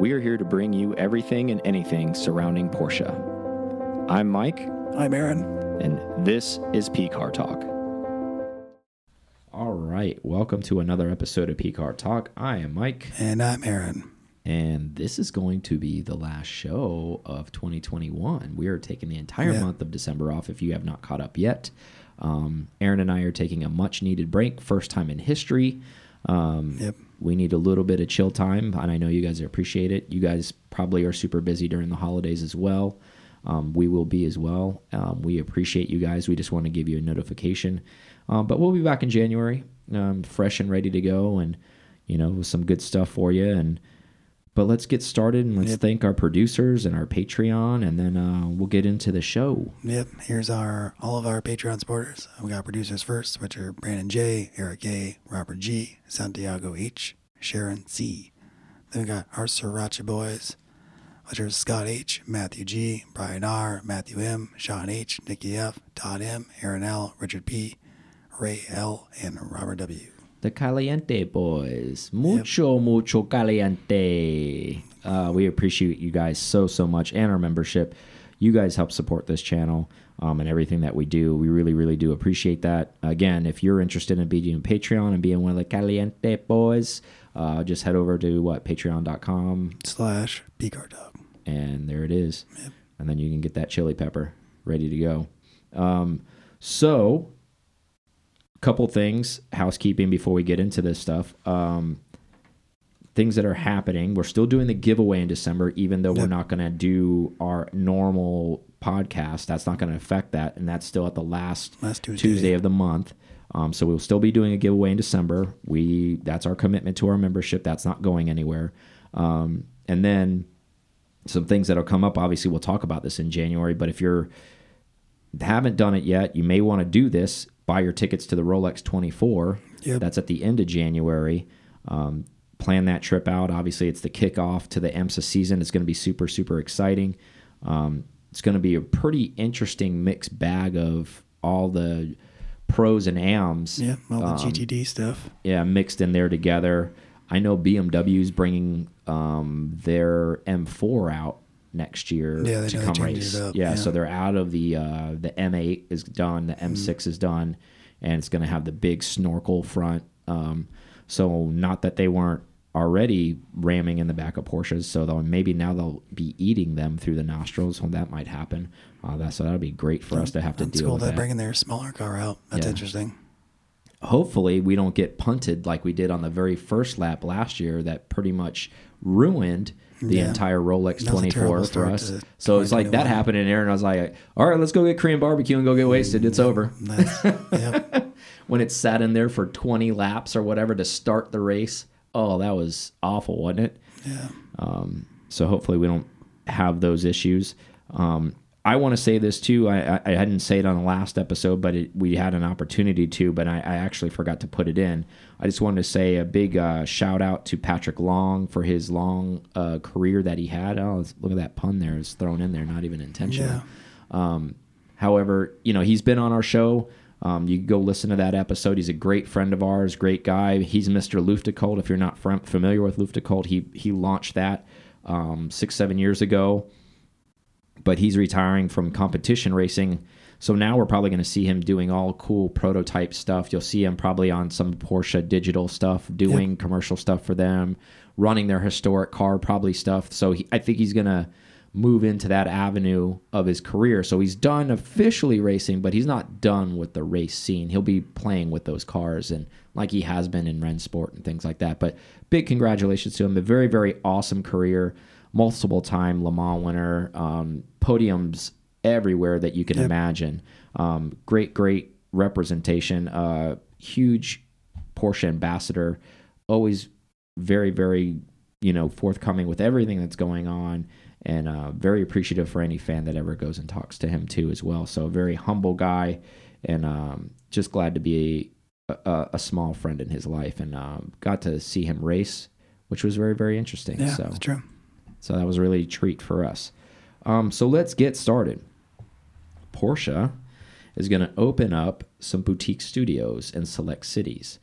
We are here to bring you everything and anything surrounding Porsche. I'm Mike, I'm Aaron. and this is P Car Talk. All right, welcome to another episode of P Car Talk. I am Mike, And I'm Aaron. and this is going to be the last show of 2021. We are taking the entire Yeah. month of December off if you have not caught up yet. Um, Aaron and I are taking a much needed break, first time in history. Um, Yep. We need a little bit of chill time, and I know you guys appreciate it. You guys probably are super busy during the holidays as well. Um, we will be as well. Um, we appreciate you guys. We just want to give you a notification. Um, but we'll be back in January, um, fresh and ready to go, and you know, with some good stuff for you. And but let's get started and let's Yep. thank our producers and our Patreon, and then uh, we'll get into the show. Yep. Here's our all of our Patreon supporters. We got producers first, which are Brandon J, Eric A, Robert G, Santiago H, Sharon C. Then we got our Sriracha boys, which are Scott H, Matthew G, Brian R, Matthew M, Sean H, Nikki F, Todd M, Aaron L, Richard P, Ray L, and Robert W. The Caliente Boys. Mucho, mucho caliente. Uh, we appreciate you guys so, so much and our membership. You guys help support this channel um, and everything that we do. We really, really do appreciate that. Again, if you're interested in being a Patreon and being one of the Caliente Boys, uh, just head over to what patreon.com Slash P Car Talk. and there it is. And then you can get that chili pepper ready to go. Um, so, couple things housekeeping before we get into this stuff. Um, things that are happening. We're still doing the giveaway in December, even though we're not going to do our normal podcast. That's not going to affect that, and that's still at the last Last Tuesday. Tuesday of the month. Um, so we'll still be doing a giveaway in December. We that's our commitment to our membership. That's not going anywhere. Um, and then some things that'll come up. Obviously, we'll talk about this in January. But if you're haven't done it yet, you may want to do this. Buy your tickets to the Rolex 24. Yep. That's at the end of January. Um, plan that trip out. Obviously, it's the kickoff to the IMSA season. It's going to be super, super exciting. Um, it's going to be a pretty interesting mixed bag of all the pros and ams. Yeah, all the um, GTD stuff. yeah, mixed in there together. I know BMW's bringing um, their M4 out next year Yeah, to come race. Yeah, yeah. so they're out of the uh, the M8 is done, the Mm-hmm. M6 is done, and it's going to have the big snorkel front. Um, so not that they weren't already ramming in the back of Porsches, so they'll, maybe now they'll be eating them through the nostrils. So that might happen. Uh, that so that'll be great for us to have to That's deal cool. with They're that. bringing their smaller car out. That's Yeah. interesting. Hopefully we don't get punted like we did on the very first lap last year that pretty much ruined the Yeah. entire Rolex That 24 for us. So it's like that happened in Aaron. I was like, all right, let's go get Korean barbecue and go get wasted. It's over. When it sat in there for 20 laps or whatever to start the race, oh, that was awful, wasn't it? Yeah. Um, so hopefully we don't have those issues. Um, I want to say this too. I, I, I didn't say it on the last episode, but it, we had an opportunity to, but I, I actually forgot to put it in. I just wanted to say a big uh, shout out to Patrick Long for his long uh, career that he had. Oh, look at that pun there. It's thrown in there, not even intentional. Yeah. Um, however, you know, he's been on our show. Um, you can go listen to that episode. He's a great friend of ours, great guy. He's Mr. Luftgekühlt. If you're not fam- familiar with Luftgekühlt, he he launched that um, six seven years ago, but he's retiring from competition racing. So now we're probably going to see him doing all cool prototype stuff. You'll see him probably on some Porsche digital stuff, doing commercial stuff for them, running their historic car probably stuff. So he, I think he's going to move into that avenue of his career. So he's done officially racing, but he's not done with the race scene. He'll be playing with those cars and like he has been in Rennsport and things like that. But big congratulations to him. A very, very awesome career. Multiple time Le Mans winner, um, podiums everywhere that you can Yep. imagine. Um, great, great representation. Uh, huge Porsche ambassador. Always very, very, you know, forthcoming with everything that's going on, and uh, very appreciative for any fan that ever goes and talks to him too, as well. So a very humble guy, and um, just glad to be a, a, a small friend in his life, and um, got to see him race, which was very, very interesting. Yeah, so that's true. So that was really a treat for us. Um, so let's get started. Porsche is going to open up some boutique studios in select cities.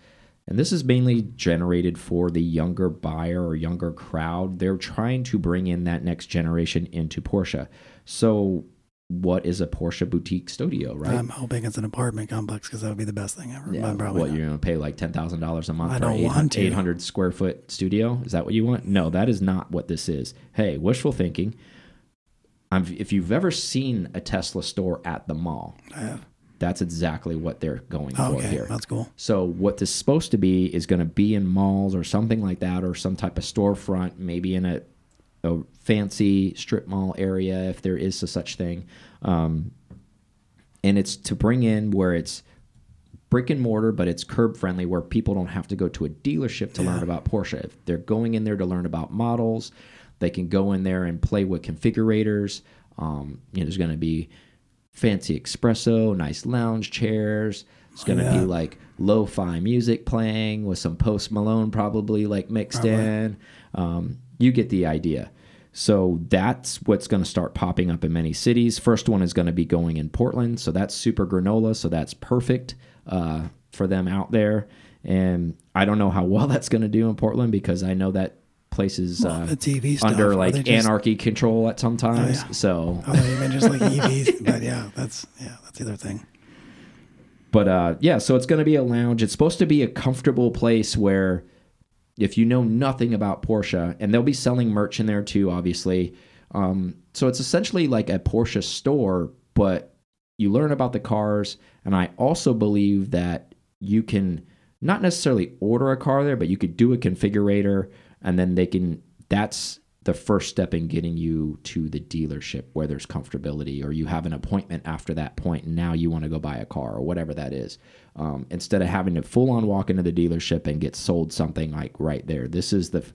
and this is mainly generated for the younger buyer or younger crowd. They're trying to bring in that next generation into Porsche. So, what is a Porsche boutique studio, right? I'm hoping it's an apartment complex because that would be the best thing ever. Yeah, probably what not. you're going to pay like ten thousand dollars a month I for don't an want to. 800 square foot studio? Is that what you want? No, that is not what this is. Hey, wishful thinking. i if you've ever seen a Tesla store at the mall, I have. that's exactly what they're going Oh, for okay, here. that's cool. So what this is supposed to be is going to be in malls or something like that, or some type of storefront, maybe in a, a fancy strip mall area if there is a such thing. Um, and it's to bring in where it's brick and mortar, but it's curb friendly, where people don't have to go to a dealership to learn about Porsche. If they're going in there to learn about models, they can go in there and play with configurators. Um, you know, there's going to be fancy espresso, nice lounge chairs. It's going to Yeah. be like lo-fi music playing with some Post Malone probably like mixed Probably. in. Um, you get the idea. So that's what's going to start popping up in many cities. First one is going to be going in Portland, so that's super granola, so that's perfect uh, for them out there. And I don't know how well that's going to do in Portland because I know that place is Well, uh, under like just- anarchy control at sometimes. yeah. So Oh, you mean just like EVs? but yeah, that's yeah, that's the other thing. But uh, yeah, so it's going to be a lounge. It's supposed to be a comfortable place where if you know nothing about Porsche, and they'll be selling merch in there too, obviously. Um, so it's essentially like a Porsche store, but you learn about the cars. And I also believe that you can not necessarily order a car there, but you could do a configurator, and then they can. That's the first step in getting you to the dealership where there's comfortability or you have an appointment after that point and now you want to go buy a car or whatever that is um, instead of having to full on walk into the dealership and get sold something like right there this is the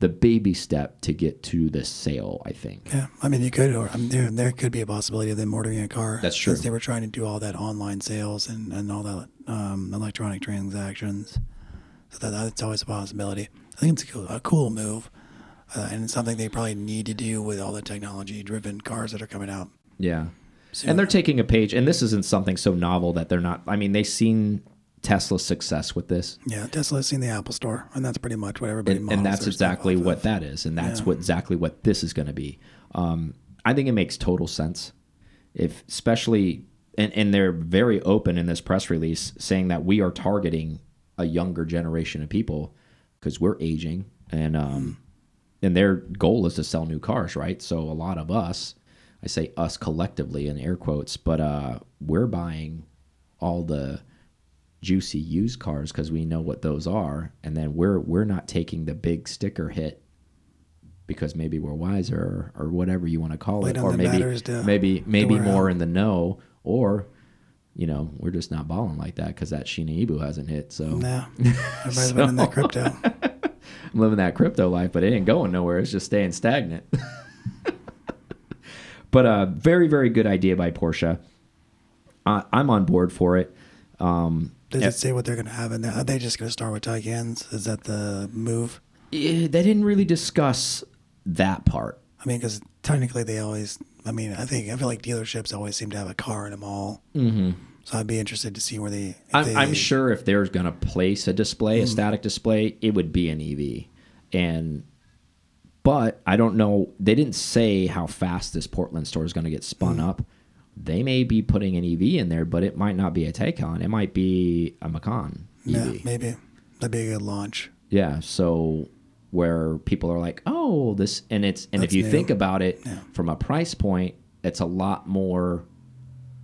the baby step to get to the sale i think Yeah, I mean, you could, or I mean, there, there could be a possibility of them ordering a car. That's true. Since they were trying to do all that online sales and, and all that um, electronic transactions. So that, that's always a possibility. I think it's a cool, a cool move. Uh, and it's something they probably need to do with all the technology driven cars that are coming out. yeah soon. and they're taking a page and this isn't something so novel that they're not i mean they've seen tesla's success with this yeah, Tesla's seen the Apple Store, and that's pretty much what everybody and, and that's exactly what of. that is and that's Yeah. what exactly what this is going to be um, i think it makes total sense if especially and, and they're very open in this press release saying that we are targeting a younger generation of people because we're aging and um, and their goal is to sell new cars right so a lot of us i say us collectively in air quotes but uh, we're buying all the juicy used cars because we know what those are, and then we're we're not taking the big sticker hit because maybe we're wiser or, or whatever you want to call Wait it, or maybe to- maybe maybe more out. in the know, or you know we're just not balling like that because that Shiba Inu hasn't hit. So No, everybody's been in that crypto. I'm living that crypto life, but it ain't going nowhere. It's just staying stagnant. but uh, very, very good idea by Porsche. I I'm on board for it. Um, Does it say what they're going to have in there? Are they just going to start with Taycans? Is that the move? eh, they didn't really discuss that part. I mean, because technically they always. I mean, I think I feel like dealerships always seem to have a car in them all. Mm-hmm. So I'd be interested to see where they. I'm, they- I'm sure if they're going to place a display, a static display, it would be an EV. And, but I don't know. They didn't say how fast this Portland store is going to get spun hmm. up. They may be putting an EV in there, but it might not be a Taycan. It might be a Macan EV. Yeah, maybe that'd be a good launch. Yeah, so where people are like, "Oh, this," and it's and if you new. think about it Yeah. from a price point, it's a lot more,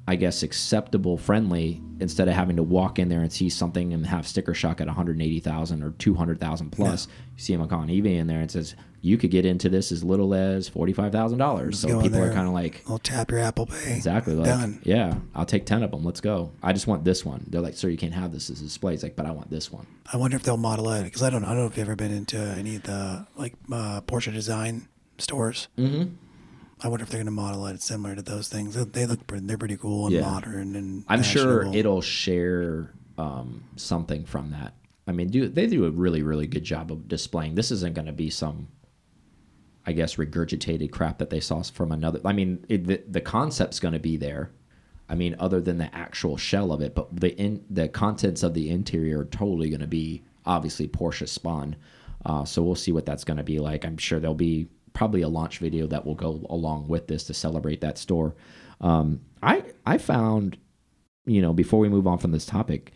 I guess, acceptable, friendly. Instead of having to walk in there and see something and have sticker shock at one hundred eighty thousand or two hundred thousand plus, you see a Macan EV in there and it says you could get into this as little as forty five thousand dollars. So in people are kind of like, I'll tap your Apple Pay. Exactly. Like, Done. yeah, I'll take 10 of them. Let's go. I just want this one. They're like, sir, you can't have this as a display. It's like, but I want this one. I wonder if they'll model it because I don't. I don't know if you've ever been into any of the like uh, Porsche design stores. Mm-hmm. I wonder if they're going to model it similar to those things. They- They look pretty, they're pretty cool and Yeah. modern and. I'm sure it'll share um, something from that. I mean, do they do a really, really good job of displaying? This isn't going to be some, I guess, regurgitated crap that they saw from another. I mean, it, the, the concept's going to be there. I mean, other than the actual shell of it, but the in the contents of the interior are totally going to be obviously Porsche spun. Uh, so we'll see what that's going to be like. I'm sure there'll be probably a launch video that will go along with this to celebrate that store. Um, I I found, you know, before we move on from this topic,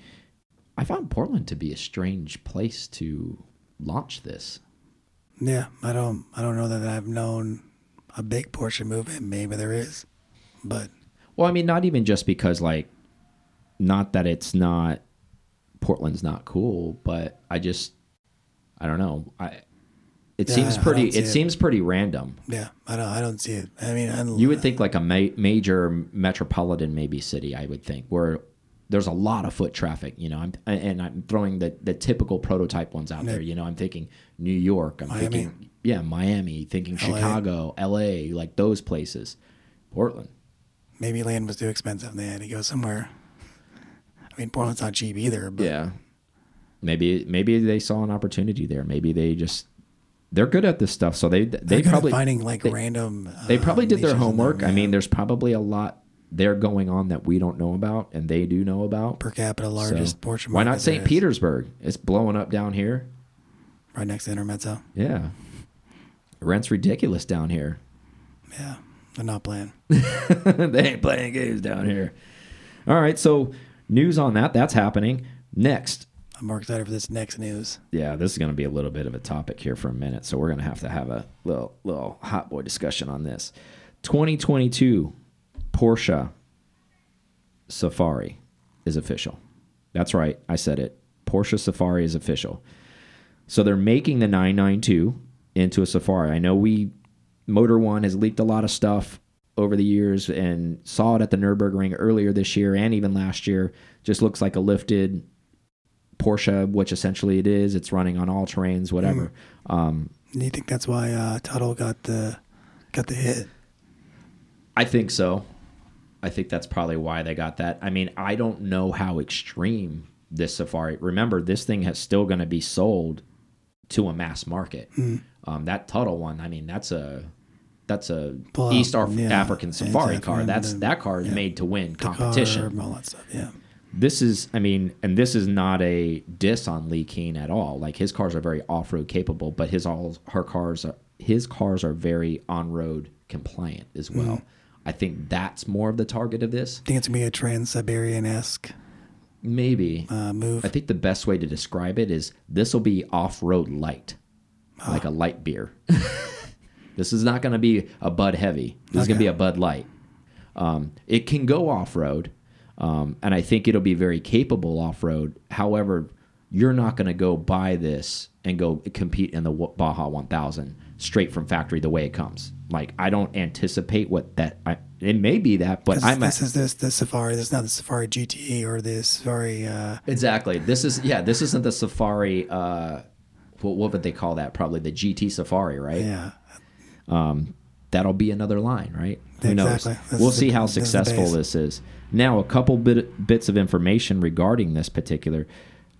I found Portland to be a strange place to launch this. Yeah, I don't I don't know that I've known a big Porsche movement. Maybe there is, but Well, I mean, not even just because like, not that it's not Portland's not cool, but I just I don't know. I it Yeah, seems I pretty. It, it. seems pretty random. yeah, I don't I don't see it. I mean, I, You would think like a ma major metropolitan maybe city. I would think where there's a lot of foot traffic. You know, I'm and I'm throwing the the typical prototype ones out there. You know, I'm thinking New York. I'm Miami. thinking yeah, Miami. Thinking LA. Chicago, L.A. Like those places. Portland. maybe land was too expensive. They had to go somewhere. I mean, Portland's not cheap either, but Yeah. Maybe maybe they saw an opportunity there. Maybe they just they're good at this stuff. So they they're they probably finding like they- random. they uh, probably did their niches in there, homework. I mean, there's probably a lot there going on that we don't know about and they do know about. per capita So, largest Porsche. why not St. Petersburg? It's blowing up down here. Right next to Intermezzo. Yeah. Rent's ridiculous down here. Yeah, they're not playing. they ain't playing games down here. All right, so news on that. That's happening. Next, I'm more excited for this next news. yeah, this is going to be a little bit of a topic here for a minute, so we're going to have to have a little little hot boy discussion on this. 2022 Porsche Safari is official. That's right, I said it. Porsche Safari is official. So they're making the 992 into a Safari. I know we Motor One has leaked a lot of stuff over the years and saw it at the Nürburgring earlier this year and even last year. Just looks like a lifted Porsche, which essentially it is. It's running on all terrains, whatever. Um, Do you think that's why uh, Tuthill got the got the hit? I think so. I think that's probably why they got that. I mean, I don't know how extreme this Safari. Remember, this thing has still going to be sold to a mass market. Um, that Tuthill one, I mean, that's a that's a Pull East Af- yeah, African Safari exactly. car. That's that car is yeah. made to win competition. all that stuff. Yeah, This is, I mean, and this is not a diss on Leh Keen at all. Like his cars are very off road capable, but his all her cars are his cars are very on road compliant as well. Mm. I think that's more of the target of this. think it's gonna be a Trans Siberian esque Maybe. uh, move. I think the best way to describe it is this will be off road light, Ah. like a light beer. this is not going to be a Bud Heavy. This is going to be a Bud Light. Um, it can go off road, um, and I think it'll be very capable off road. However, you're not going to go buy this and go compete in the Baja 1000 straight from factory the way it comes. Like I don't anticipate what that. I, it may be that, but this, I'm this is this the Safari. This is not the Safari GTE or the Safari. Uh, Exactly. This is yeah. This isn't the Safari. Uh, what, what would they call that? Probably the GT Safari, right? yeah, Um, that'll be another line, right? Who Exactly. knows? This we'll see the- how this is successful this is. Now, a couple bit, bits of information regarding this particular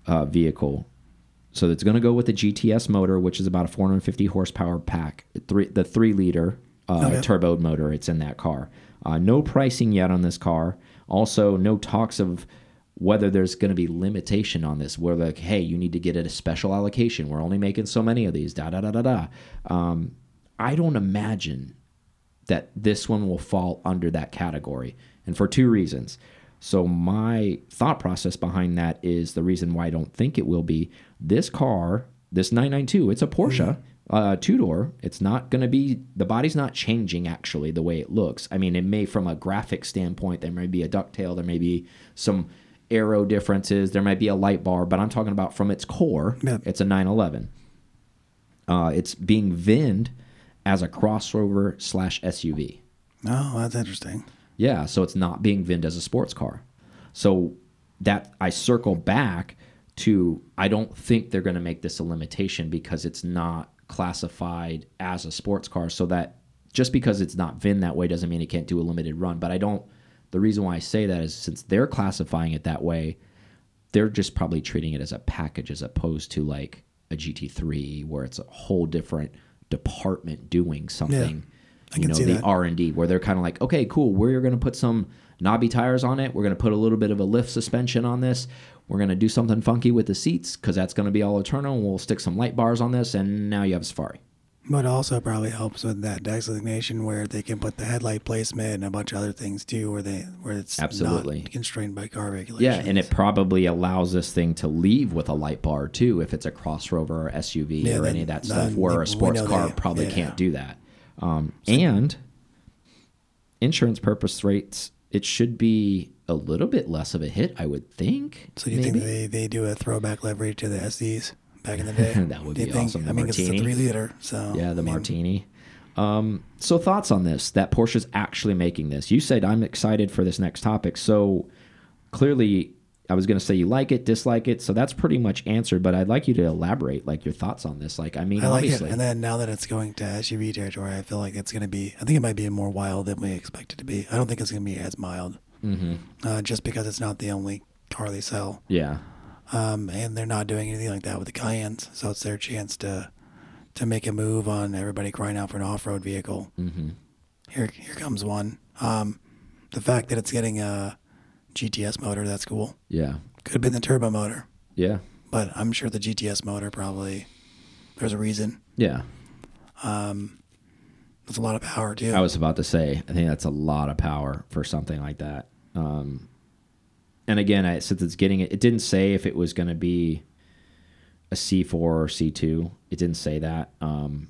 uh, vehicle. So it's going to go with the GTS motor, which is about a 450 horsepower pack, three, the three liter uh, Okay. turbo motor. It's in that car. Uh, no pricing yet on this car. Also, no talks of whether there's going to be limitation on this. Where like, hey, you need to get it a special allocation. We're only making so many of these. Da da da da da. Um, I don't imagine that this one will fall under that category, and for two reasons. So my thought process behind that is the reason why I don't think it will be this car, this 992. It's a Porsche, uh, two door. It's not going to be the body's not changing actually the way it looks. I mean, it may from a graphic standpoint there may be a ducktail, there may be some aero differences, there might be a light bar, but I'm talking about from its core. Yeah. It's a 911. Uh, it's being vinned as a crossover slash SUV. oh, that's interesting. Yeah, so it's not being VINed as a sports car. So that I circle back to I don't think they're going to make this a limitation because it's not classified as a sports car. So that just because it's not VIN that way doesn't mean it can't do a limited run. But I don't. The reason why I say that is since they're classifying it that way, they're just probably treating it as a package as opposed to like a GT3 where it's a whole different department doing something. You know the that. R and D, where they're kind of like, okay, cool, we're going to put some knobby tires on it. We're going to put a little bit of a lift suspension on this. We're going to do something funky with the seats because that's going to be all eternal. And we'll stick some light bars on this, and now you have a Safari. But also probably helps with that designation where they can put the headlight placement and a bunch of other things too, where they where it's Absolutely. not constrained by car regulations. Yeah, and it probably allows this thing to leave with a light bar too, if it's a crossover or SUV Yeah, or then- any of that stuff. Where a sports car probably yeah. can't do that. Um, and insurance purpose rates, it should be a little bit less of a hit, I would think. So you maybe? think they, they do a throwback livery to the SDs back in the day? That would Do be awesome. I mean, 'cause it's a three liter, so Yeah, the I mean, martini. Um, so thoughts on this? That Porsche's actually making this. You said I'm excited for this next topic. So clearly, I was going to say you like it, dislike it. So that's pretty much answered. But I'd like you to elaborate, like your thoughts on this. Like, I mean, I like it. obviously, And then now that it's going to SUV territory, I feel like it's going to be. I think it might be more wild than we expect it to be. I don't think it's going to be as mild, hmm uh, just because it's not the only car they sell, yeah, um, and they're not doing anything like that with the Cayennes. So it's their chance to to make a move on everybody crying out for an off road vehicle. hmm Here, here comes one. Um, the fact that it's getting a GTS motor, that's cool. yeah, Could have been the turbo motor, yeah, but I'm sure the GTS motor probably there's a reason. yeah. Um, there's a lot of power too. I was about to say, I think that's a lot of power for something like that. Um, and again, I, since it's getting it, it didn't say if it was going to be a C4 or C2. It didn't say that. Um,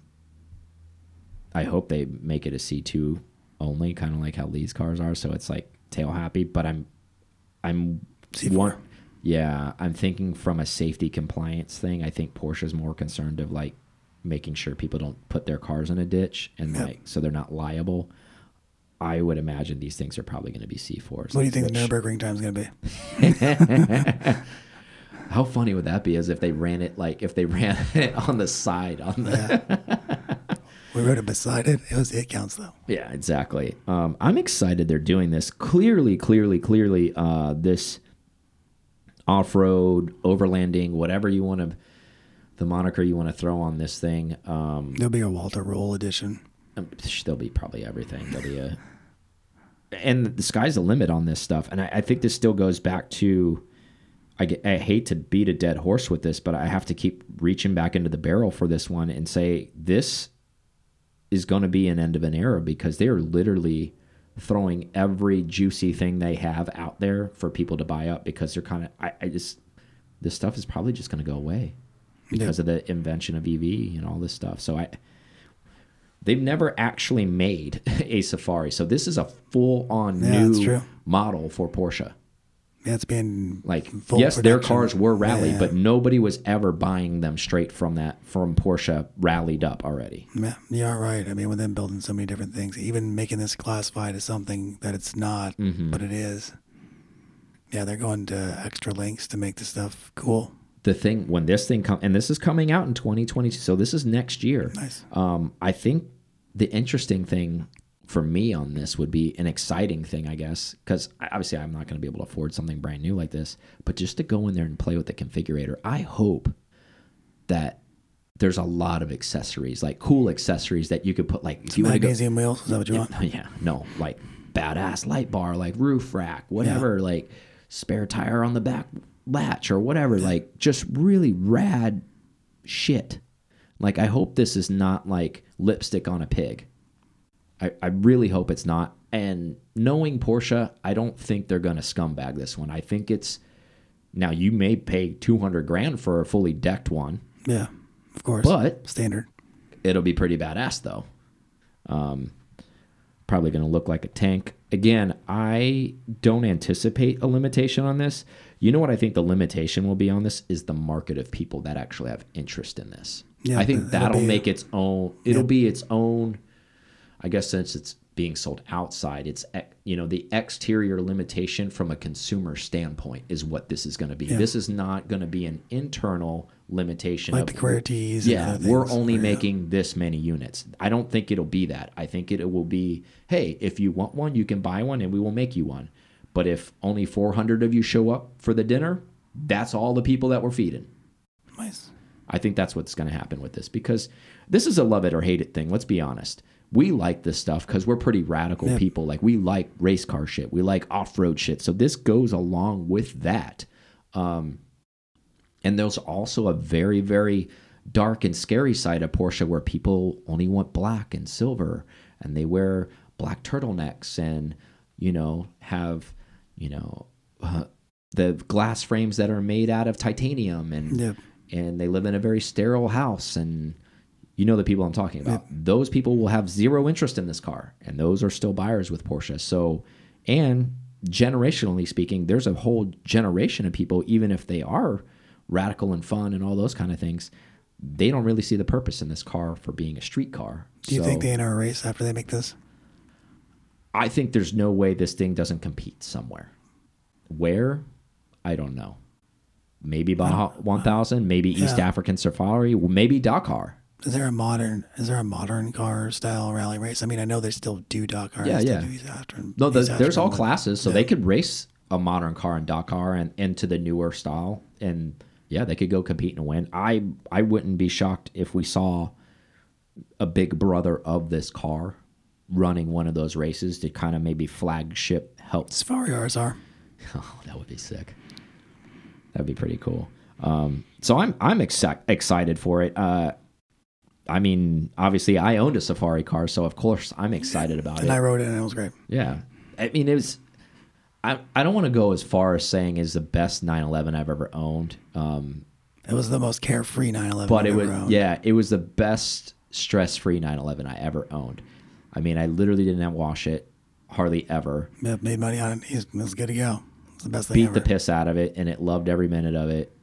I hope they make it a C2 only, kind of like how Leh's cars are. So it's like tail happy. But I'm, I'm C4. one- yeah, I'm thinking from a safety compliance thing. I think Porsche is more concerned of like making sure people don't put their cars in a ditch and Yep. like so they're not liable. I would imagine these things are probably going to be C4s. what do you think which- the Nurburgring time is going to be? How funny would that be? As if they ran it like if they ran it on the side on the Yeah. we wrote it beside it. It was it counts though. Yeah, exactly. Um, I'm excited they're doing this. Clearly, clearly, clearly, uh, this off-road, overlanding, whatever you want to, the moniker you want to throw on this thing. Um, There'll be a Walter Röhrl edition. um, there'll be probably everything. There'll be a, and the sky's the limit on this stuff. And I, I think this still goes back to, I, get, I hate to beat a dead horse with this, but I have to keep reaching back into the barrel for this one and say this is going to be an end of an era because they are literally throwing every juicy thing they have out there for people to buy up because they're kind of I, I just this stuff is probably just going to go away because of the invention of EV and all this stuff. So I they've never actually made a Safari. So this is a full on Yeah, new model for Porsche. Yeah, it's been Like full yes, their cars were rally, Yeah. but nobody was ever buying them straight from that from Porsche rallied up already. Yeah, you're right. I mean, with them building so many different things, even making this classified as something that it's not, Mm-hmm. but it is. Yeah, they're going to extra lengths to make the stuff cool. the thing when this thing come and this is coming out in 2022 so this is next year Nice. um i think the interesting thing for me on this would be an exciting thing i guess because obviously i'm not going to be able to afford something brand new like this but just to go in there and play with the configurator i hope that there's a lot of accessories like cool accessories that you could put like if you to go Magnesium wheels. Is that what you want? yeah, no, like badass light bar, like roof rack, whatever, like spare tire on the back latch or whatever, like just really rad shit. Like I hope this is not like lipstick on a pig. I, I really hope it's not. And knowing Porsche, I don't think they're gonna scumbag this one. I think it's now you may pay two hundred grand for a fully decked one, Yeah, of course. but standard. it'll be pretty badass though. Um, probably going to look like a tank. Again, I don't anticipate a limitation on this. You know what I think the limitation will be on this is the market of people that actually have interest in this. Yeah, I think that'll make its own. It'll be its own. I guess since it's being sold outside, it's you know the exterior limitation from a consumer standpoint is what this is going to be. This is not going to be an internal limitation Like of the QWERTYs yeah, we're only yeah. making this many units. I don't think it'll be that. I think it will be, hey, if you want one, you can buy one, and we will make you one. But if only 400 of you show up for the dinner, that's all the people that we're feeding. Nice. I think that's what's going to happen with this because this is a love it or hate it thing. Let's be honest. We like this stuff because we're pretty radical Yeah. people. Like we like race car shit, we like off road shit. So this goes along with that. Um, and there's also a very very dark and scary side of Porsche where people only want black and silver, and they wear black turtlenecks and you know have you know uh, the glass frames that are made out of titanium and and they live in a very sterile house and you know the people I'm talking about. Those people will have zero interest in this car and those are still buyers with Porsche. So and generationally speaking, there's a whole generation of people even if they are radical and fun and all those kind of things, they don't really see the purpose in this car for being a street car. Do you So think they enter a race after they make this? I think there's no way this thing doesn't compete somewhere. Where? I don't know. Maybe Baja 1000, maybe East Yeah. African Safari, maybe Dakar. Is there a modern is there a modern car style rally race? I mean, I know they still do Dakar. Yeah, yeah. East No, the, there's all classes, so yeah. they could race a modern car in Dakar and into the newer style, and yeah, they could go compete and win. I I wouldn't be shocked if we saw a big brother of this car running one of those races to kind of maybe flagship help. Safari are. Oh, that would be sick. That'd be pretty cool. Um, so I'm I'm exci excited for it. Uh, I mean, obviously, I owned a Safari car, so of course I'm excited about And it. And I rode it and it was great. Yeah. I mean, it was. I, I don't want to go as far as saying is the best 911 I've ever owned. Um, It was the most carefree 911. but I've it was owned. yeah, it was the best stress-free 911 I ever owned. I mean, I literally didn't wash it hardly ever. Yeah, made money on it. It was good to go. It's the best thing Beat ever. the piss out of it, and it loved every minute of it.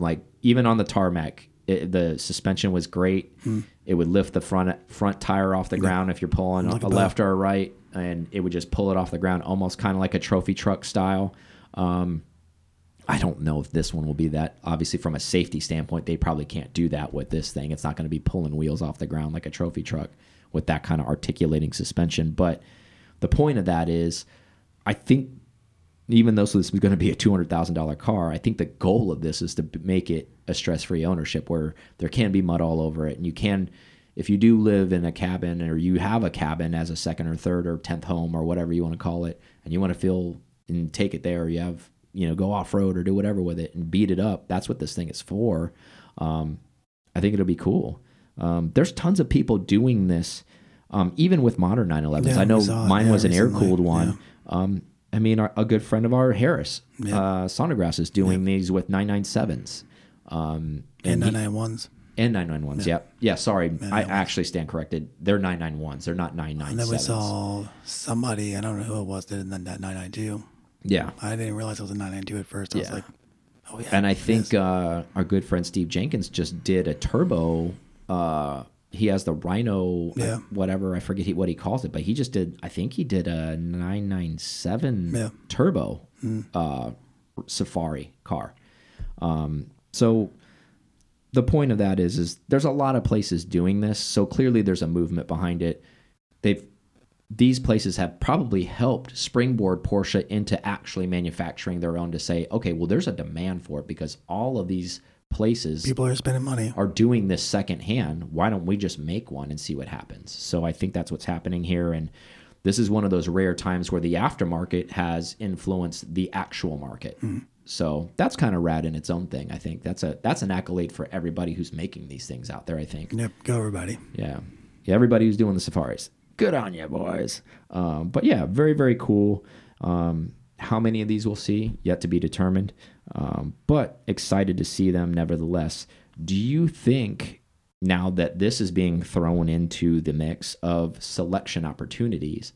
Like even on the tarmac, it, the suspension was great. Hmm. It would lift the front front tire off the ground if you're pulling Look a at left or a right, and it would just pull it off the ground, almost kind of like a trophy truck style. Um, I don't know if this one will be that. Obviously, from a safety standpoint, they probably can't do that with this thing. It's not going to be pulling wheels off the ground like a trophy truck with that kind of articulating suspension. But the point of that is, I think even though this is going to be a two hundred thousand dollar car, I think the goal of this is to make it a stress free ownership where there can be mud all over it, and you can, if you do live in a cabin or you have a cabin as a second or third or tenth home or whatever you want to call it, and you want to feel and take it there, or you have you know go off road or do whatever with it and beat it up. That's what this thing is for. Um, I think it'll be cool. Um, there's tons of people doing this, um, even with modern 911s. Yeah, I know mine yeah, was an air cooled one. Um, I mean, our, a good friend of our Harris, Yeah. uh, Sonograss, is doing these with 997s. Um, and and, he- 991s. and 991s. Yep. Yeah. Sorry. I actually stand corrected. They're 991s. They're not 997s. And then we saw somebody, I don't know who it was, did that 992. Yeah. I didn't realize it was a 992 at first. I was Yeah. like, oh, yeah. And I think uh, our good friend Steve Jenkins just did a turbo. Uh, he has the Rhino, uh, Yeah. whatever I forget he, what he calls it, but he just did. I think he did a 997 Yeah. turbo uh, Safari car. Um, so the point of that is, is there's a lot of places doing this. So clearly there's a movement behind it. They've these places have probably helped springboard Porsche into actually manufacturing their own to say, okay, well, there's a demand for it because all of these places people are spending money. are doing this secondhand. Why don't we just make one and see what happens? So I think that's what's happening here. And this is one of those rare times where the aftermarket has influenced the actual market. So that's kind of rad in its own thing. I think that's a that's an accolade for everybody who's making these things out there. I think. Yep, go everybody. Yeah. Yeah, everybody who's doing the safaris. Good on you, boys. Um, but yeah, very, very cool. Um, how many of these we'll see, yet to be determined. Um, but excited to see them nevertheless. Do you think now that this is being thrown into the mix of selection opportunities,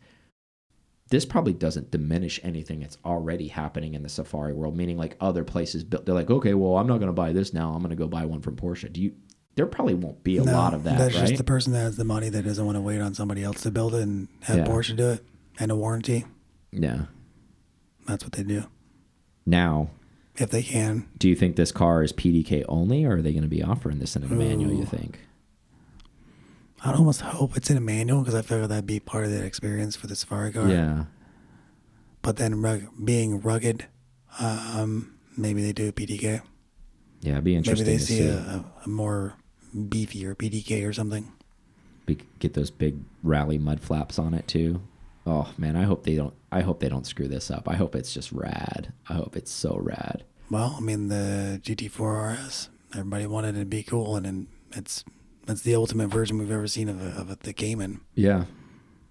this probably doesn't diminish anything that's already happening in the safari world, meaning like other places built they're like, okay, well, I'm not gonna buy this now, I'm gonna go buy one from Porsche. Do you there probably won't be a No, lot of that, That's right? just the person that has the money that doesn't want to wait on somebody else to build it and have Yeah. Porsche do it and a warranty. yeah. That's what they do. Now, If they can. do you think this car is PDK only, or are they going to be offering this in a manual? You think? I'd almost hope it's in a manual because I figure that'd be part of that experience for the Safari car. Yeah, But then rug- being rugged, um, maybe they do PDK. yeah. It'd be Maybe interesting they to see see. a, a, a more beefier PDK or something. Be, get those big rally mud flaps on it too. Oh man, I hope they don't. I hope they don't screw this up. I hope it's just rad. I hope it's so rad. Well, I mean the GT4 RS. Everybody wanted it to be cool, and then it's it's the ultimate version we've ever seen of, a, of a, the Cayman. Yeah,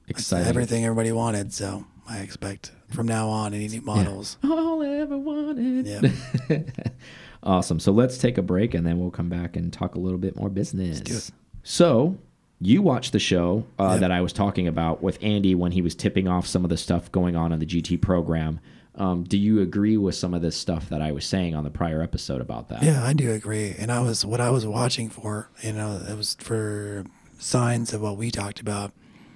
It's everything everybody wanted. So I expect from now on any new models. All I ever wanted. Yeah. awesome. So let's take a break and then we'll come back and talk a little bit more business. So you watched the show uh, Yep. that I was talking about with Andy when he was tipping off some of the stuff going on in the GT program. Um, do you agree with some of this stuff that I was saying on the prior episode about that? Yeah, I do agree. And I was what I was watching for, you know, it was for signs of what we talked about,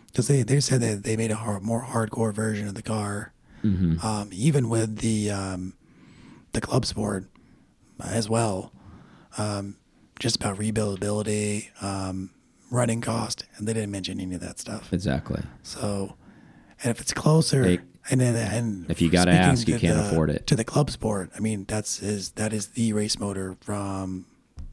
because they, they said that they made a hard, more hardcore version of the car, Mm-hmm. um, even with the um, the club sport as well, um, just about rebuildability, um, running cost, and they didn't mention any of that stuff. Exactly. So, and if it's closer, Hey, and then and if you gotta ask, you can't the- afford it. To the club sport, I mean, that's is that is the race motor from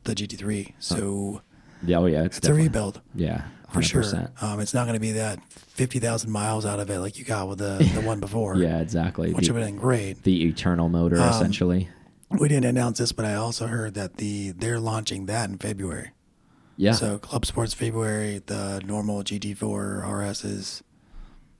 the GT3. So Yeah, oh yeah, it's, it's a rebuild Yeah, for 100%. sure. Um, it's not going to be that fifty thousand miles out of it like you got with the the one before. Yeah, exactly. which The, would have been great. the eternal motor, Um, essentially. We didn't announce this, but I also heard that the they're launching that in February. Yeah. So Club Sports February, the normal GT4 RS is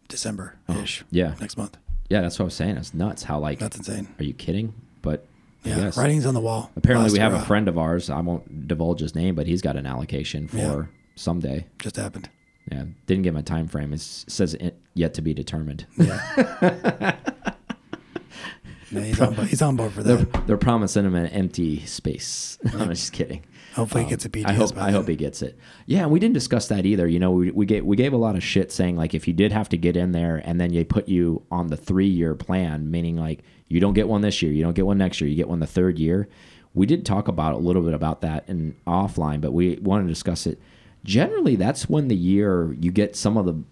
December ish. Oh, yeah. next month. yeah, that's what I was saying. It's nuts how like. That's insane. Are you kidding? But Yeah, yes. writing's on the wall. Apparently, we have a friend of ours. I won't divulge his name, but he's got an allocation for Yeah. someday. Just happened. Yeah, didn't give him a time frame. It says it yet to be determined. Yeah. he's, on, he's on board for They're, that. they're promising him an empty space. I'm just kidding. Hopefully, Um, he gets a PTS. I hope I hope he gets it. Yeah, we didn't discuss that either. You know, we we gave we gave a lot of shit saying like if you did have to get in there and then they put you on the three year plan, meaning like you don't get one this year, you don't get one next year, you get one the third year. We did talk about a little bit about that in offline, but we want to discuss it. Generally, that's when the year you get some of the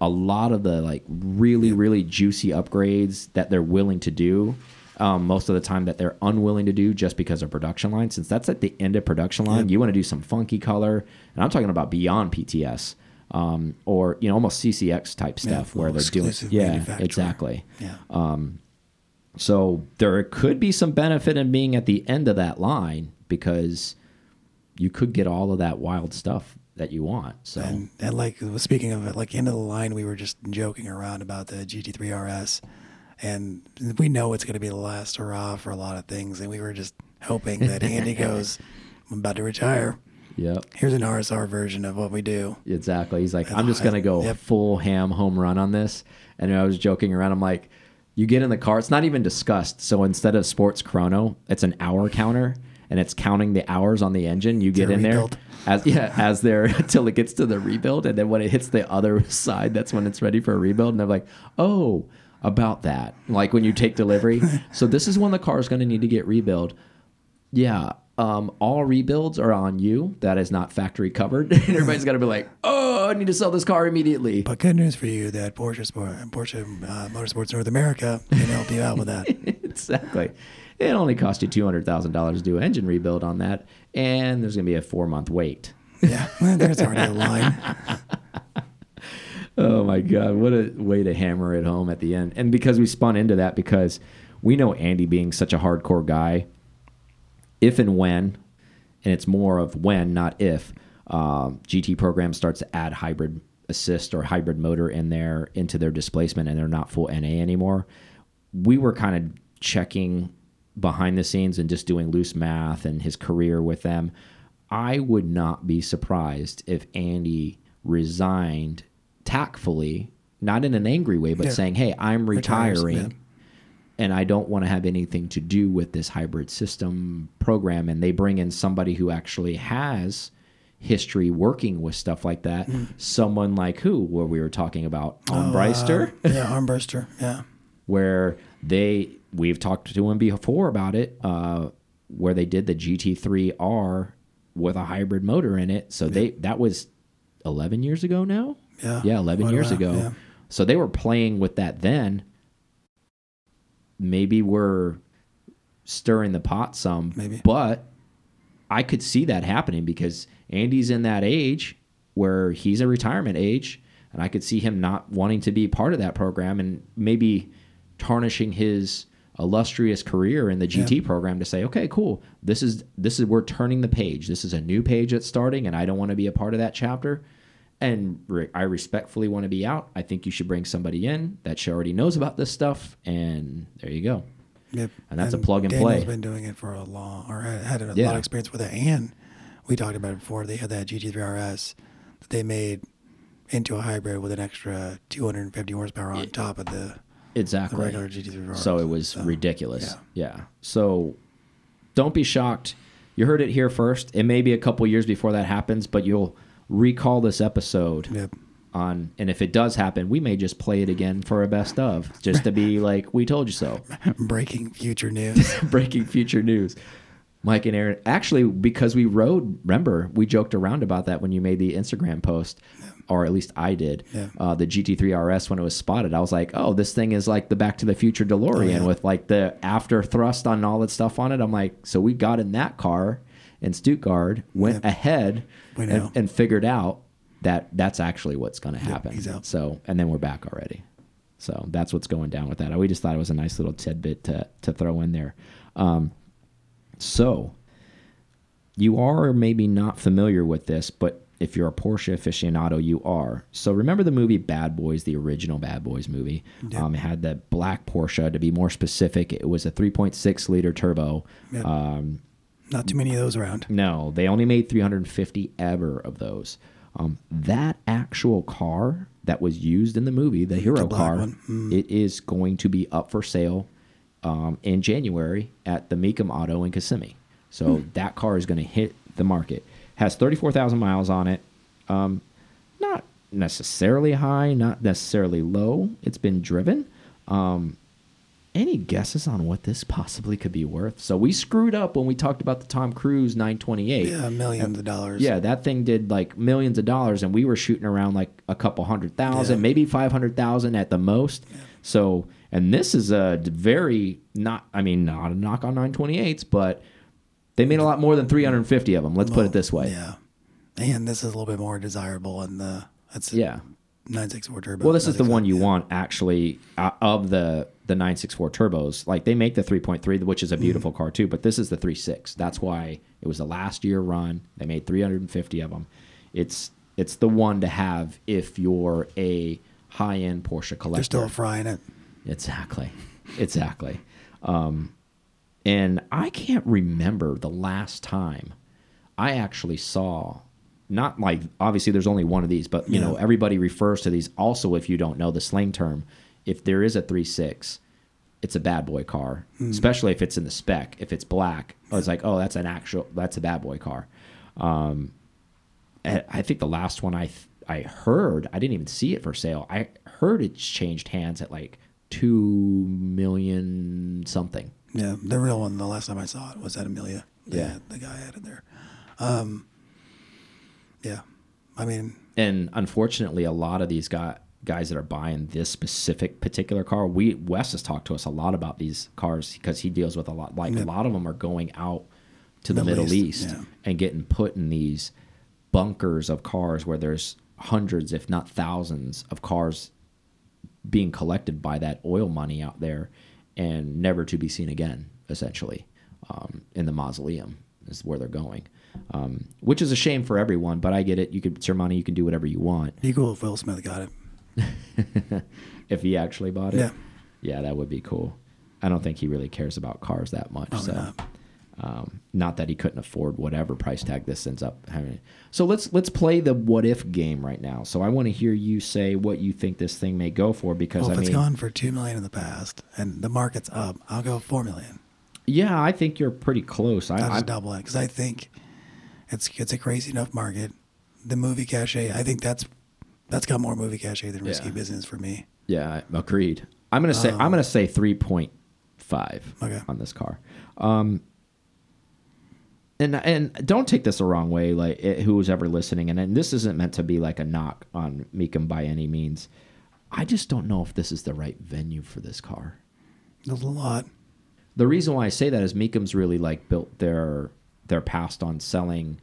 a lot of the like really really juicy upgrades that they're willing to do um, most of the time that they're unwilling to do just because of production line since that's at the end of production line you want to do some funky color and i'm talking about beyond pts um, or you know almost ccx type stuff where they're doing yeah exactly. Yeah. so there could be some benefit in being at the end of that line because you could get all of that wild stuff that you want so. And, and like speaking of it, like end of the line, we were just joking around about the GT3 RS, and we know it's going to be the last hurrah for a lot of things, and we were just hoping that Andy goes, "I'm about to retire. yep Here's an RSR version of what we do." Exactly. He's like, And I'm just gonna go yep. full ham home run on this. And I was joking around. I'm like, you get in the car. It's not even discussed. So instead of sports chrono, it's an hour counter, and it's counting the hours on the engine. You get in rebuild. there as yeah as there until it gets to the rebuild, and then when it hits the other side, that's when it's ready for a rebuild. And they're like, oh, about that. Like when you take delivery. so this is when the car is going to need to get rebuilt. Yeah. Um, all rebuilds are on you. That is not factory covered. and everybody's got to be like, oh, I need to sell this car immediately. But good news for you that Porsche Sport, Porsche uh, Motorsports North America can help you out with that. exactly. It only cost you $200,000 to do an engine rebuild on that. And there's going to be a four month wait. Yeah, there's already a line. Oh my God. What a way to hammer it home at the end. And because we spun into that, because we know Andy being such a hardcore guy, if and when, and it's more of when, not if, um, GT program starts to add hybrid assist or hybrid motor in there into their displacement and they're not full NA anymore, we were kind of checking behind the scenes and just doing loose math and his career with them. I would not be surprised if Andy resigned tactfully, not in an angry way, but Yeah. saying, "Hey, I'm retiring." yeah. And I don't want to have anything to do with this hybrid system program. And they bring in somebody who actually has history working with stuff like that. Hmm. Someone like who, where we were talking about Armbreister, Uh, yeah, Armbruster. Yeah. where they we've talked to him before about it, uh, where they did the GT3R with a hybrid motor in it. So they that was eleven years ago now. Yeah. Yeah, eleven Quite years ago. yeah. So they were playing with that then. Maybe we're stirring the pot some, Maybe. but I could see that happening because Andy's in that age where he's a retirement age, and I could see him not wanting to be part of that program and maybe tarnishing his illustrious career in the GT yeah. program to say, okay, cool, this is this is we're turning the page. This is a new page that's starting, and I don't want to be a part of that chapter. And re I respectfully want to be out. I think you should bring somebody in that she already knows about this stuff, and there you go. Yep. And that's and a plug and Daniel's play. been doing it for a long, or had a yeah. lot of experience with it. And we talked about it before. They had that GT3 RS that they made into a hybrid with an extra 250 horsepower on yeah. top of the exactly the regular GT3 RS. So it was so, ridiculous. Yeah. yeah. So don't be shocked. You heard it here first. It may be a couple years before that happens, but you'll recall this episode. Yep on and if it does happen we may just play it again for a best of just to be like we told you so breaking future news breaking future news mike and aaron actually because we rode remember we joked around about that when you made the instagram post yeah. or at least i did yeah. uh, the gt3 rs when it was spotted i was like oh this thing is like the back to the future delorean oh, yeah. with like the after thrust on all that stuff on it i'm like so we got in that car in stuttgart went ahead and, and figured out that that's actually what's going to happen. Yep, so, and then we're back already. So that's what's going down with that. We just thought it was a nice little tidbit to to throw in there. Um, so you are maybe not familiar with this, but if you're a Porsche aficionado, you are. So remember the movie Bad Boys, the original Bad Boys movie. Yep. Um, it had the black Porsche. To be more specific, it was a 3.6 liter turbo. Yep. Um, not too many of those around. No, they only made 350 ever of those. Um, that actual car that was used in the movie, the hero the car, mm. it is going to be up for sale um, in January at the Mecum Auto in Kissimmee. So mm. that car is going to hit the market. Has 34,000 miles on it. Um, not necessarily high, not necessarily low. It's been driven. Um, any guesses on what this possibly could be worth? So we screwed up when we talked about the Tom Cruise 928. Yeah, millions of dollars. Yeah, that thing did like millions of dollars, and we were shooting around like a couple hundred thousand, yeah. maybe five hundred thousand at the most. Yeah. So, and this is a very not, I mean, not a knock on 928s, but they made a lot more than 350 of them. Let's well, put it this way. Yeah, and this is a little bit more desirable in the. That's yeah. 964 turbo. Well, this is the one you yeah. want actually uh, of the the 964 turbos. Like they make the 3.3, which is a beautiful mm. car too, but this is the 3.6. That's why it was the last year run. They made 350 of them. It's it's the one to have if you're a high end Porsche collector. They're still frying it. Exactly, exactly. Um, and I can't remember the last time I actually saw not like obviously there's only one of these, but you yeah. know everybody refers to these. Also, if you don't know the slang term, if there is a three six, it's a bad boy car, mm. especially if it's in the spec. If it's black, yeah. it's like oh that's an actual that's a bad boy car. Um, I think the last one I I heard I didn't even see it for sale. I heard it's changed hands at like two million something. Yeah, the real one. The last time I saw it was at Amelia. Yeah, the guy had it there. Um, yeah, I mean, and unfortunately, a lot of these guys guys that are buying this specific particular car. We Wes has talked to us a lot about these cars because he deals with a lot. Like a lot of them are going out to the Middle, Middle East, East yeah. and getting put in these bunkers of cars where there's hundreds, if not thousands, of cars being collected by that oil money out there and never to be seen again. Essentially, um, in the mausoleum is where they're going um, which is a shame for everyone. But I get it. You could it's your money. You can do whatever you want. Be cool if Will Smith got it. if he actually bought it. Yeah. Yeah, that would be cool. I don't think he really cares about cars that much. Probably so. Not. Um, not that he couldn't afford whatever price tag this ends up having. So let's let's play the what if game right now. So I want to hear you say what you think this thing may go for because well, if I it's mean, gone for two million in the past and the market's up, I'll go four million. Yeah, I think you're pretty close. I, I double it because I think it's it's a crazy enough market. The movie cachet, I think that's that's got more movie cachet than risky yeah. business for me. Yeah, agreed. I'm gonna say um, I'm gonna say three point five okay. on this car. Um, and and don't take this the wrong way, like it, who was ever listening, and, and this isn't meant to be like a knock on Mecum by any means. I just don't know if this is the right venue for this car. There's a lot. The reason why I say that is Mecum's really like built their their past on selling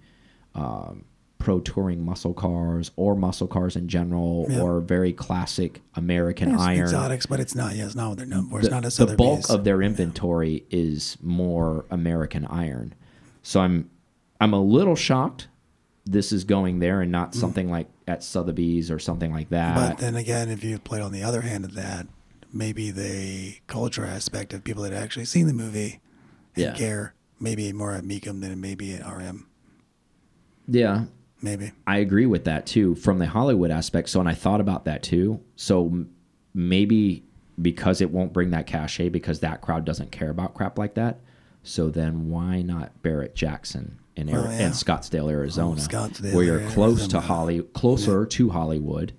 um, pro touring muscle cars or muscle cars in general Yeah. or very classic American It's iron. exotics, but it's not. Yeah, it's not what they're known for. It's The, not a the bulk of their inventory is more American iron. So I'm I'm a little shocked this is going there and not something like at Sotheby's or something like that. Mm. But then again, if you played on the other hand of that, maybe the culture aspect of people that actually seen the movie and Yeah. care, maybe more at Mecum than maybe at RM. yeah, Maybe. I agree with that too from the Hollywood aspect. So, and I thought about that too. So maybe because it won't bring that cachet because that crowd doesn't care about crap like that. So then why not Barrett Jackson in, oh, Ari- Oh, yeah. in Scottsdale, Arizona, Scottsdale, where you're Arizona. close to Holly, closer to Hollywood,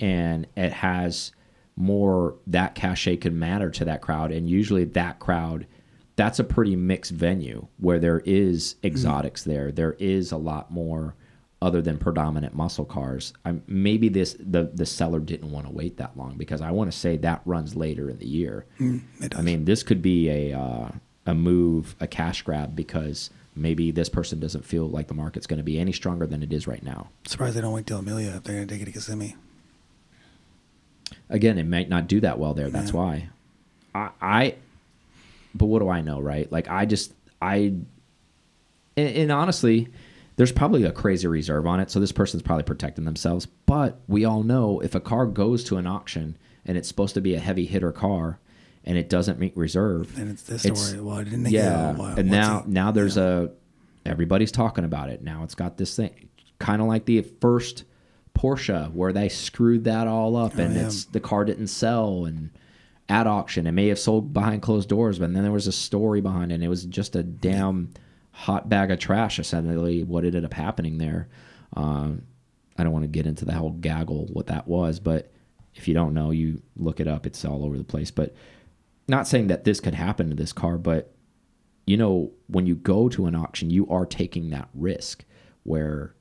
and it has more that cachet could matter to that crowd, and usually that crowd. That's a pretty mixed venue where there is exotics there. There is a lot more other than predominant muscle cars. I'm, maybe this the the seller didn't want to wait that long because I want to say that runs later in the year. It does. I mean, this could be a uh, a move, a cash grab because maybe this person doesn't feel like the market's going to be any stronger than it is right now. surprised they don't wait till Amelia if they're going to take it to Kissimmee. Again, it might not do that well there. That's Yeah. why. I, I, but what do I know, right? Like I just I, and, and honestly, there's probably a crazy reserve on it, so this person's probably protecting themselves. But we all know if a car goes to an auction and it's supposed to be a heavy hitter car, and it doesn't meet reserve, And it's this It's- story. Well, I didn't yeah, well, and now it- now there's a everybody's talking about it. Now it's got this thing, kind of like the first Porsche where they screwed that all up, oh, and Oh, yeah. it's the car didn't sell and at auction it may have sold behind closed doors, but then there was a story behind it. and It was just a damn hot bag of trash. Essentially, what ended up happening there. Um, I don't want to get into the whole gaggle what that was, but if you don't know, you look it up. It's all over the place. But not saying that this could happen to this car, but you know, when you go to an auction, you are taking that risk where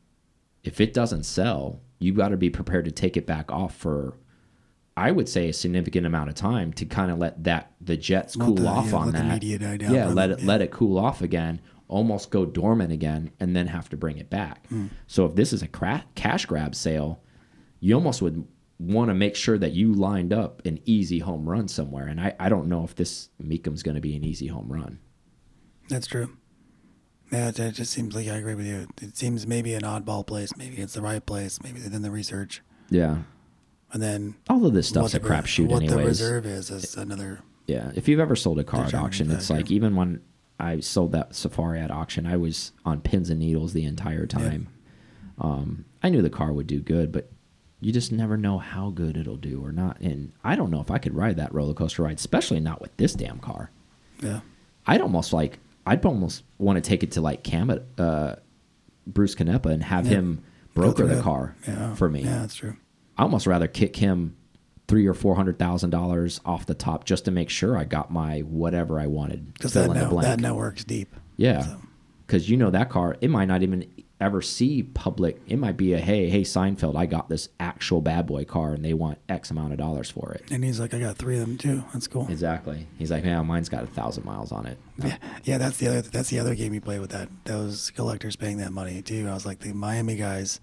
if it doesn't sell, you got to be prepared to take it back off for, I would say, a significant amount of time to kind of let that the jets Let cool the- off yeah, on that. media die down yeah, let it, it let it cool off again, almost go dormant again, and then have to bring it back. Hmm. So if this is a cra- cash grab sale, you almost would want to make sure that you lined up an easy home run somewhere. And I, I don't know if this Mecum's going to be an easy home run. That's true. Yeah, it, it just seems like I agree with you. It seems maybe an oddball place. Maybe it's the right place. Maybe they did the research. Yeah. And then All of this stuff's a crapshoot, What the anyways. reserve is is another. Yeah. If you've ever sold a car at auction, it's like even when I sold that Safari at auction, I was on pins and needles the entire time. Um, I knew the car would do good, but you just never know how good it'll do or not. And I don't know if I could ride that roller coaster ride, especially not with this damn car. Yeah. I'd almost like I'd almost want to take it to like Cam uh, Bruce Canepa and have Yeah. him broker the car Yeah. for me. Yeah, that's true. I almost rather kick him three or four hundred thousand dollars off the top just to make sure I got my whatever I wanted. Because that, the that network's deep. yeah, so. because you know that car, it might not even ever see public. It might be a hey, hey Seinfeld, I got this actual bad boy car, and they want X amount of dollars for it. And he's like, I got three of them too. That's cool. Exactly. He's like, yeah, mine's got a thousand miles on it. Yeah, yeah, that's the other that's the other game you play with that. Those collectors paying that money too. I was like, the Miami guys,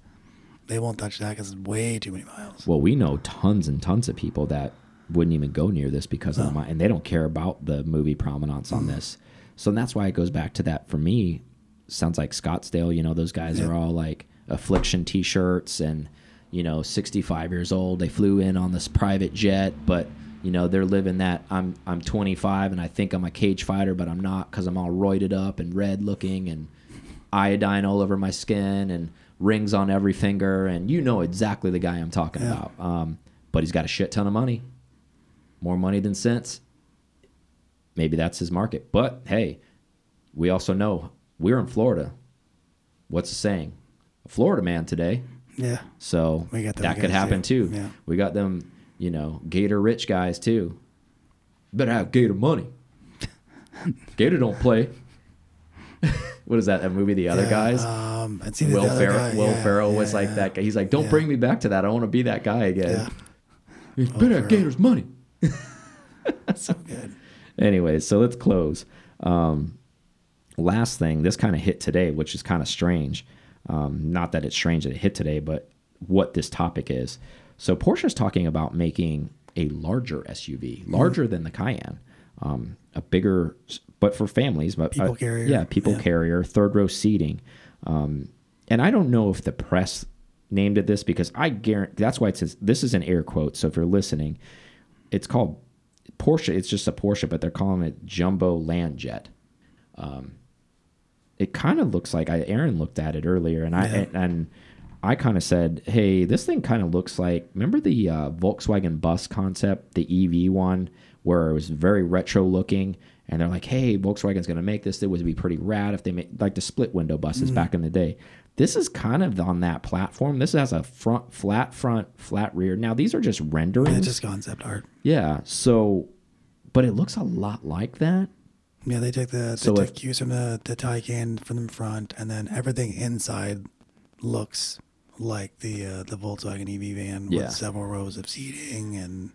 they won't touch that because it's way too many miles. Well, we know tons and tons of people that wouldn't even go near this because of the mi- and they don't care about the movie provenance on mm. this. So that's why it goes back to that for me. Sounds like Scottsdale, you know, those guys Yeah. are all like affliction t-shirts and you know, 65 years old. They flew in on this private jet, but you know, they're living that I'm I'm 25 and I think I'm a cage fighter, but I'm not cuz I'm all roided up and red looking and iodine all over my skin and rings on every finger and you know exactly the guy I'm talking Yeah. about. Um, but he's got a shit ton of money. More money than sense. Maybe that's his market. But hey, we also know we're in Florida. What's the saying? A Florida man today. Yeah, So We got that could happen too. too. Yeah. We got them, you know, Gator rich guys too. Better have Gator money. Gator don't play. What is that? That movie, The Other Yeah, Guys? Um, and see the Will Ferrell. guy, Will yeah, Ferrell was like that guy. He's like, "Don't bring me back to that. I want to be that guy again." Yeah, He's better have Gator's money. so good. Anyways, so let's close. Um, last thing, this kind of hit today, which is kind of strange. Um, not that it's strange that it hit today, but what this topic is. So Porsche's talking about making a larger SUV, larger than the Cayenne, um, a bigger, but for families, but People uh, carrier. yeah, people Yeah. carrier, third row seating. Um, and I don't know if the press named it this because I guarantee that's why it says this is an air quote. So if you're listening, it's called Porsche. It's just a Porsche, but they're calling it Jumbo Land Jet. Um, it kind of looks like I Aaron looked at it earlier, and I Yeah. and, and I kind of said, "Hey, this thing kind of looks like remember the uh, Volkswagen bus concept, the EV one, where it was very retro looking." And they're like, "Hey, Volkswagen's going to make this. It would be pretty rad if they made like the split window buses back in the day." This is kind of on that platform. This has a front flat front, flat rear. Now these are just renderings. It's just concept art. yeah. So, but it looks a lot like that. Yeah, they took the, they So took if- cues from the, the Taycan from the front, and then everything inside looks like the uh, the Volkswagen EV van Yeah. with several rows of seating and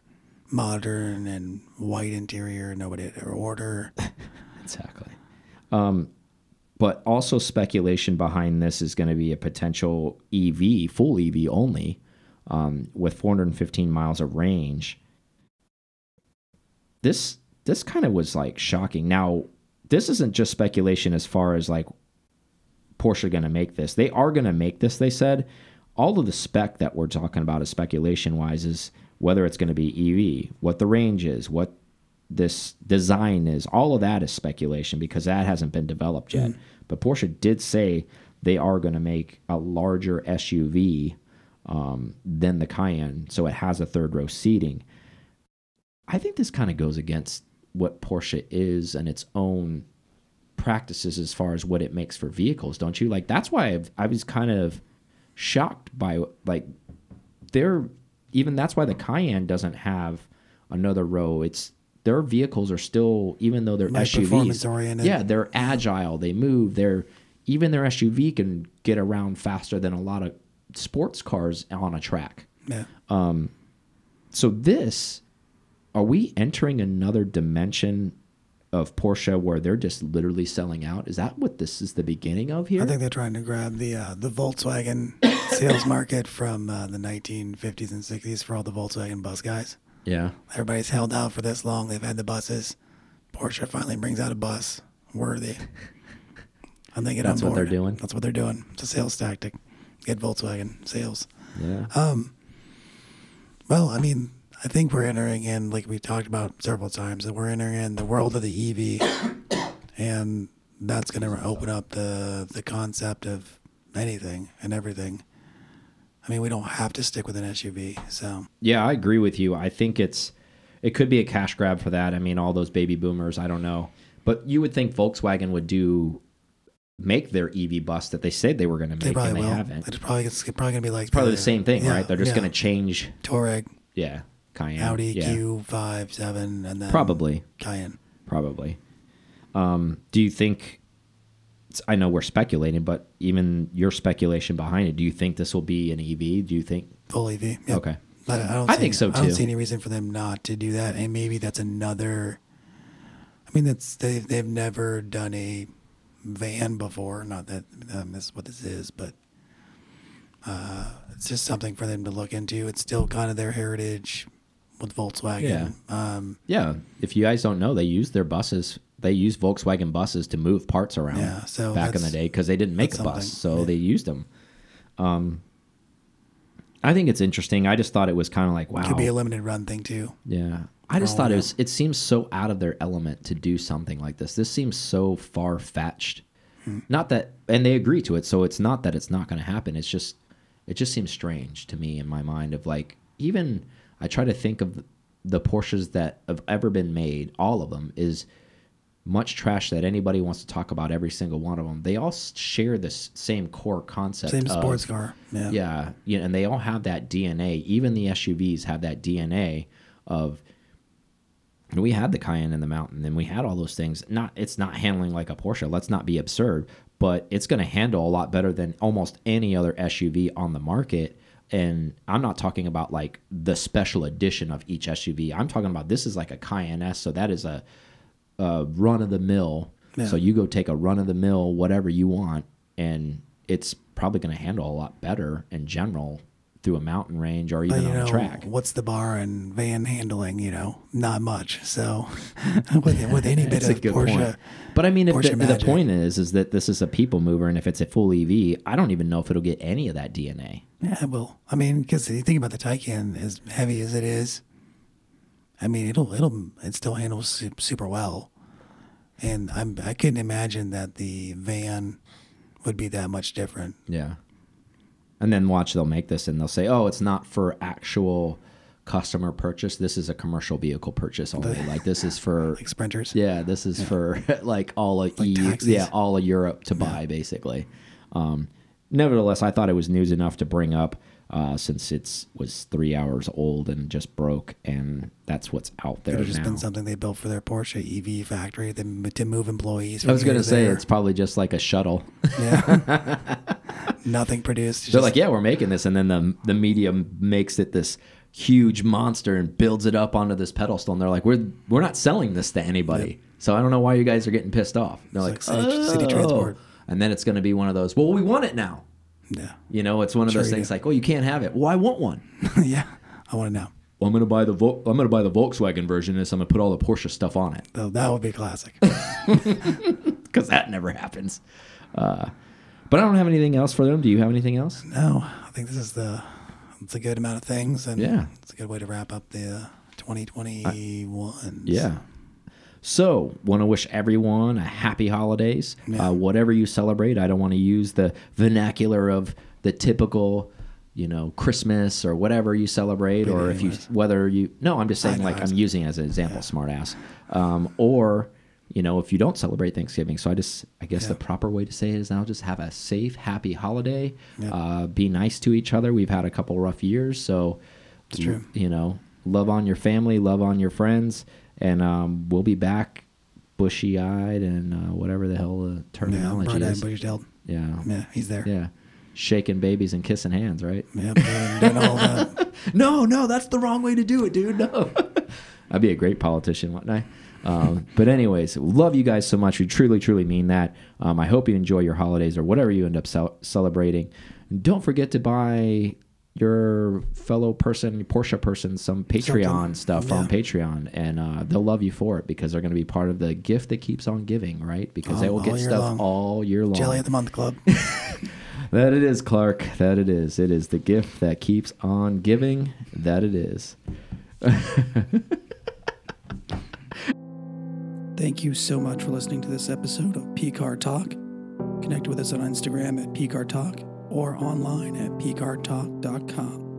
modern and white interior, nobody had order. Exactly. Um, but also speculation behind this is going to be a potential EV, full EV only, um, with 415 miles of range. This this kind of was like shocking. Now, this isn't just speculation as far as like Porsche going to make this. They are going to make this. They said all of the spec that we're talking about is speculation wise is whether it's going to be EV, what the range is, what this design is. All of that is speculation because that hasn't been developed yet. But Porsche did say they are going to make a larger SUV um, than the Cayenne, so it has a third row seating. I think this kind of goes against what Porsche is and its own practices as far as what it makes for vehicles, don't you? Like that's why I've, I was kind of shocked by like they're even that's why the Cayenne doesn't have another row. It's their vehicles are still even though they're Like SUVs. performance oriented. Yeah, they're agile. They move. They're even their SUV can get around faster than a lot of sports cars on a track. Yeah. Um, so this, are we entering another dimension of Porsche where they're just literally selling out? Is that what this is the beginning of here? I think they're trying to grab the uh, the Volkswagen sales market from uh, the 1950s and 60s for all the Volkswagen bus guys. yeah. Everybody's held out for this long. They've had the buses. Porsche finally brings out a bus worthy. And they get That's what they're doing? That's what they're doing. It's a sales tactic. Get Volkswagen sales. Yeah. Um. Well, I mean, I think we're entering in, like we talked about several times, that we're entering in the world of the EV, and that's going to open up the the concept of anything and everything. I mean, we don't have to stick with an SUV, so Yeah, I agree with you. I think it's it could be a cash grab for that. I mean, all those baby boomers, I don't know. But you would think Volkswagen would do make their EV bus that they said they were going to they make probably and they will. haven't. It's probably it's probably going to be like Probably the same thing, yeah, right? They're just yeah. going to change Touareg, yeah, Cayenne. Audi yeah. Q5, 7, and then Probably. Cayenne. Probably. Um, do you think? I know we're speculating, but even your speculation behind it, do you think this will be an EV? Do you think? Full EV. Yep. Okay. I, I don't I see, think so, too. I don't see any reason for them not to do that, and maybe that's another. I mean, that's they've they've never done a van before. Not that um, this is what this is, but uh, it's just something for them to look into. It's still kind of their heritage with Volkswagen. Um, Yeah. If you guys don't know, they use their buses. They use Volkswagen buses to move parts around. Yeah, so back in the day, because they didn't make a bus, so yeah. they used them. Um, I think it's interesting. I just thought it was kind of like, wow. Could be a limited run thing too. Yeah. I just thought it was it seems so out of their element to do something like this. This seems so far fetched. Hmm. Not that and they agree to it, so it's not that it's not gonna happen. It's just it just seems strange to me in my mind of like even I try to think of the Porsches that have ever been made, all of them, is much trash that anybody wants to talk about every single one of them. They all share this same core concept. Same of- sports car. Yeah. yeah, yeah, and they all have that DNA. Even the SUVs have that DNA of. We had the Cayenne in the mountain, and we had all those things. Not, it's not handling like a Porsche. Let's not be absurd, but it's going to handle a lot better than almost any other SUV on the market. And I'm not talking about like the special edition of each SUV. I'm talking about this is like a Cayenne S, so that is a, a run of the mill. Yeah. So you go take a run of the mill, whatever you want, and it's probably going to handle a lot better in general through a mountain range or even on know, a track. what's the bar and van handling? You know, not much. So with, with any bit of Porsche, point. But I mean, if the, the point is, is that this is a people mover, and if it's a full EV, I don't even know if it'll get any of that DNA. Yeah, well, I mean, because you think about the Taycan, as heavy as it is, I mean, it'll it'll it still handles super well, and I'm I couldn't imagine that the van would be that much different. Yeah. And then watch, they'll make this and they'll say, oh, it's not for actual customer purchase. This is a commercial vehicle purchase only. like this is for, Like sprinters. yeah, this is for like all of Like EU, yeah, all of Europe to buy basically. Um, nevertheless, I thought it was news enough to bring up uh, since it's was three hours old and just broke, and that's what's out there Could have just now. been something they built for their Porsche EV factory to, to move employees. I was gonna say there. it's probably just like a shuttle. yeah, nothing produced. They're just- like, yeah, we're making this, and then the the media makes it this huge monster and builds it up onto this pedestal, and they're like, we're we're not selling this to anybody, so I don't know why you guys are getting pissed off. They're like, It's like city- city "Oh." transport. And then it's going to be one of those. Well, we want it now. yeah, You know, it's one of those Sure you things do. like, oh, you can't have it. Well, I want one. yeah. I want it now. Well, I'm gonna buy the Vol- I'm gonna buy the Volkswagen version of this. I'm gonna put all the Porsche stuff on it Though that would be classic. because that never happens. Uh, but I don't have anything else for them. Do you have anything else? no, I think this is the it's a good amount of things, and Yeah. it's a good way to wrap up the uh, 2021. Yeah. So, want to wish everyone a happy holidays. Yeah. Uh, whatever you celebrate, I don't want to use the vernacular of the typical, you know, Christmas or whatever you celebrate, or if you whether you no, I'm just saying know, like I'm using as an example, smartass, um, or you know, if you don't celebrate Thanksgiving. So I just, I guess the proper way to say it is now just have a safe, happy holiday. Yeah. Uh, be nice to each other. We've had a couple rough years, so It's true. you know, love on your family, love on your friends, and um, we'll be back bushy eyed and uh, whatever the hell the terminology eyed, is. bushy tailed. Yeah. Yeah, he's there. Yeah. Shaking babies and kissing hands, right? Yeah, doing, doing all that. no, no, that's the wrong way to do it, dude. No. I'd be a great politician, wouldn't I? Um, but anyways, love you guys so much. We truly, truly mean that. Um, I hope you enjoy your holidays or whatever you end up cel- celebrating. And don't forget to buy your fellow person, your Porsche person, some Patreon Something. stuff on Patreon, and uh, they'll love you for it because they're going to be part of the gift that keeps on giving, right? Because they will get stuff long. all year long. Jelly of the Month Club. That it is, Clark. That it is. It is the gift that keeps on giving. That it is. Thank you so much for listening to this episode of P Car Talk. Connect with us on Instagram at P Car Talk or online at PCARTalk.com.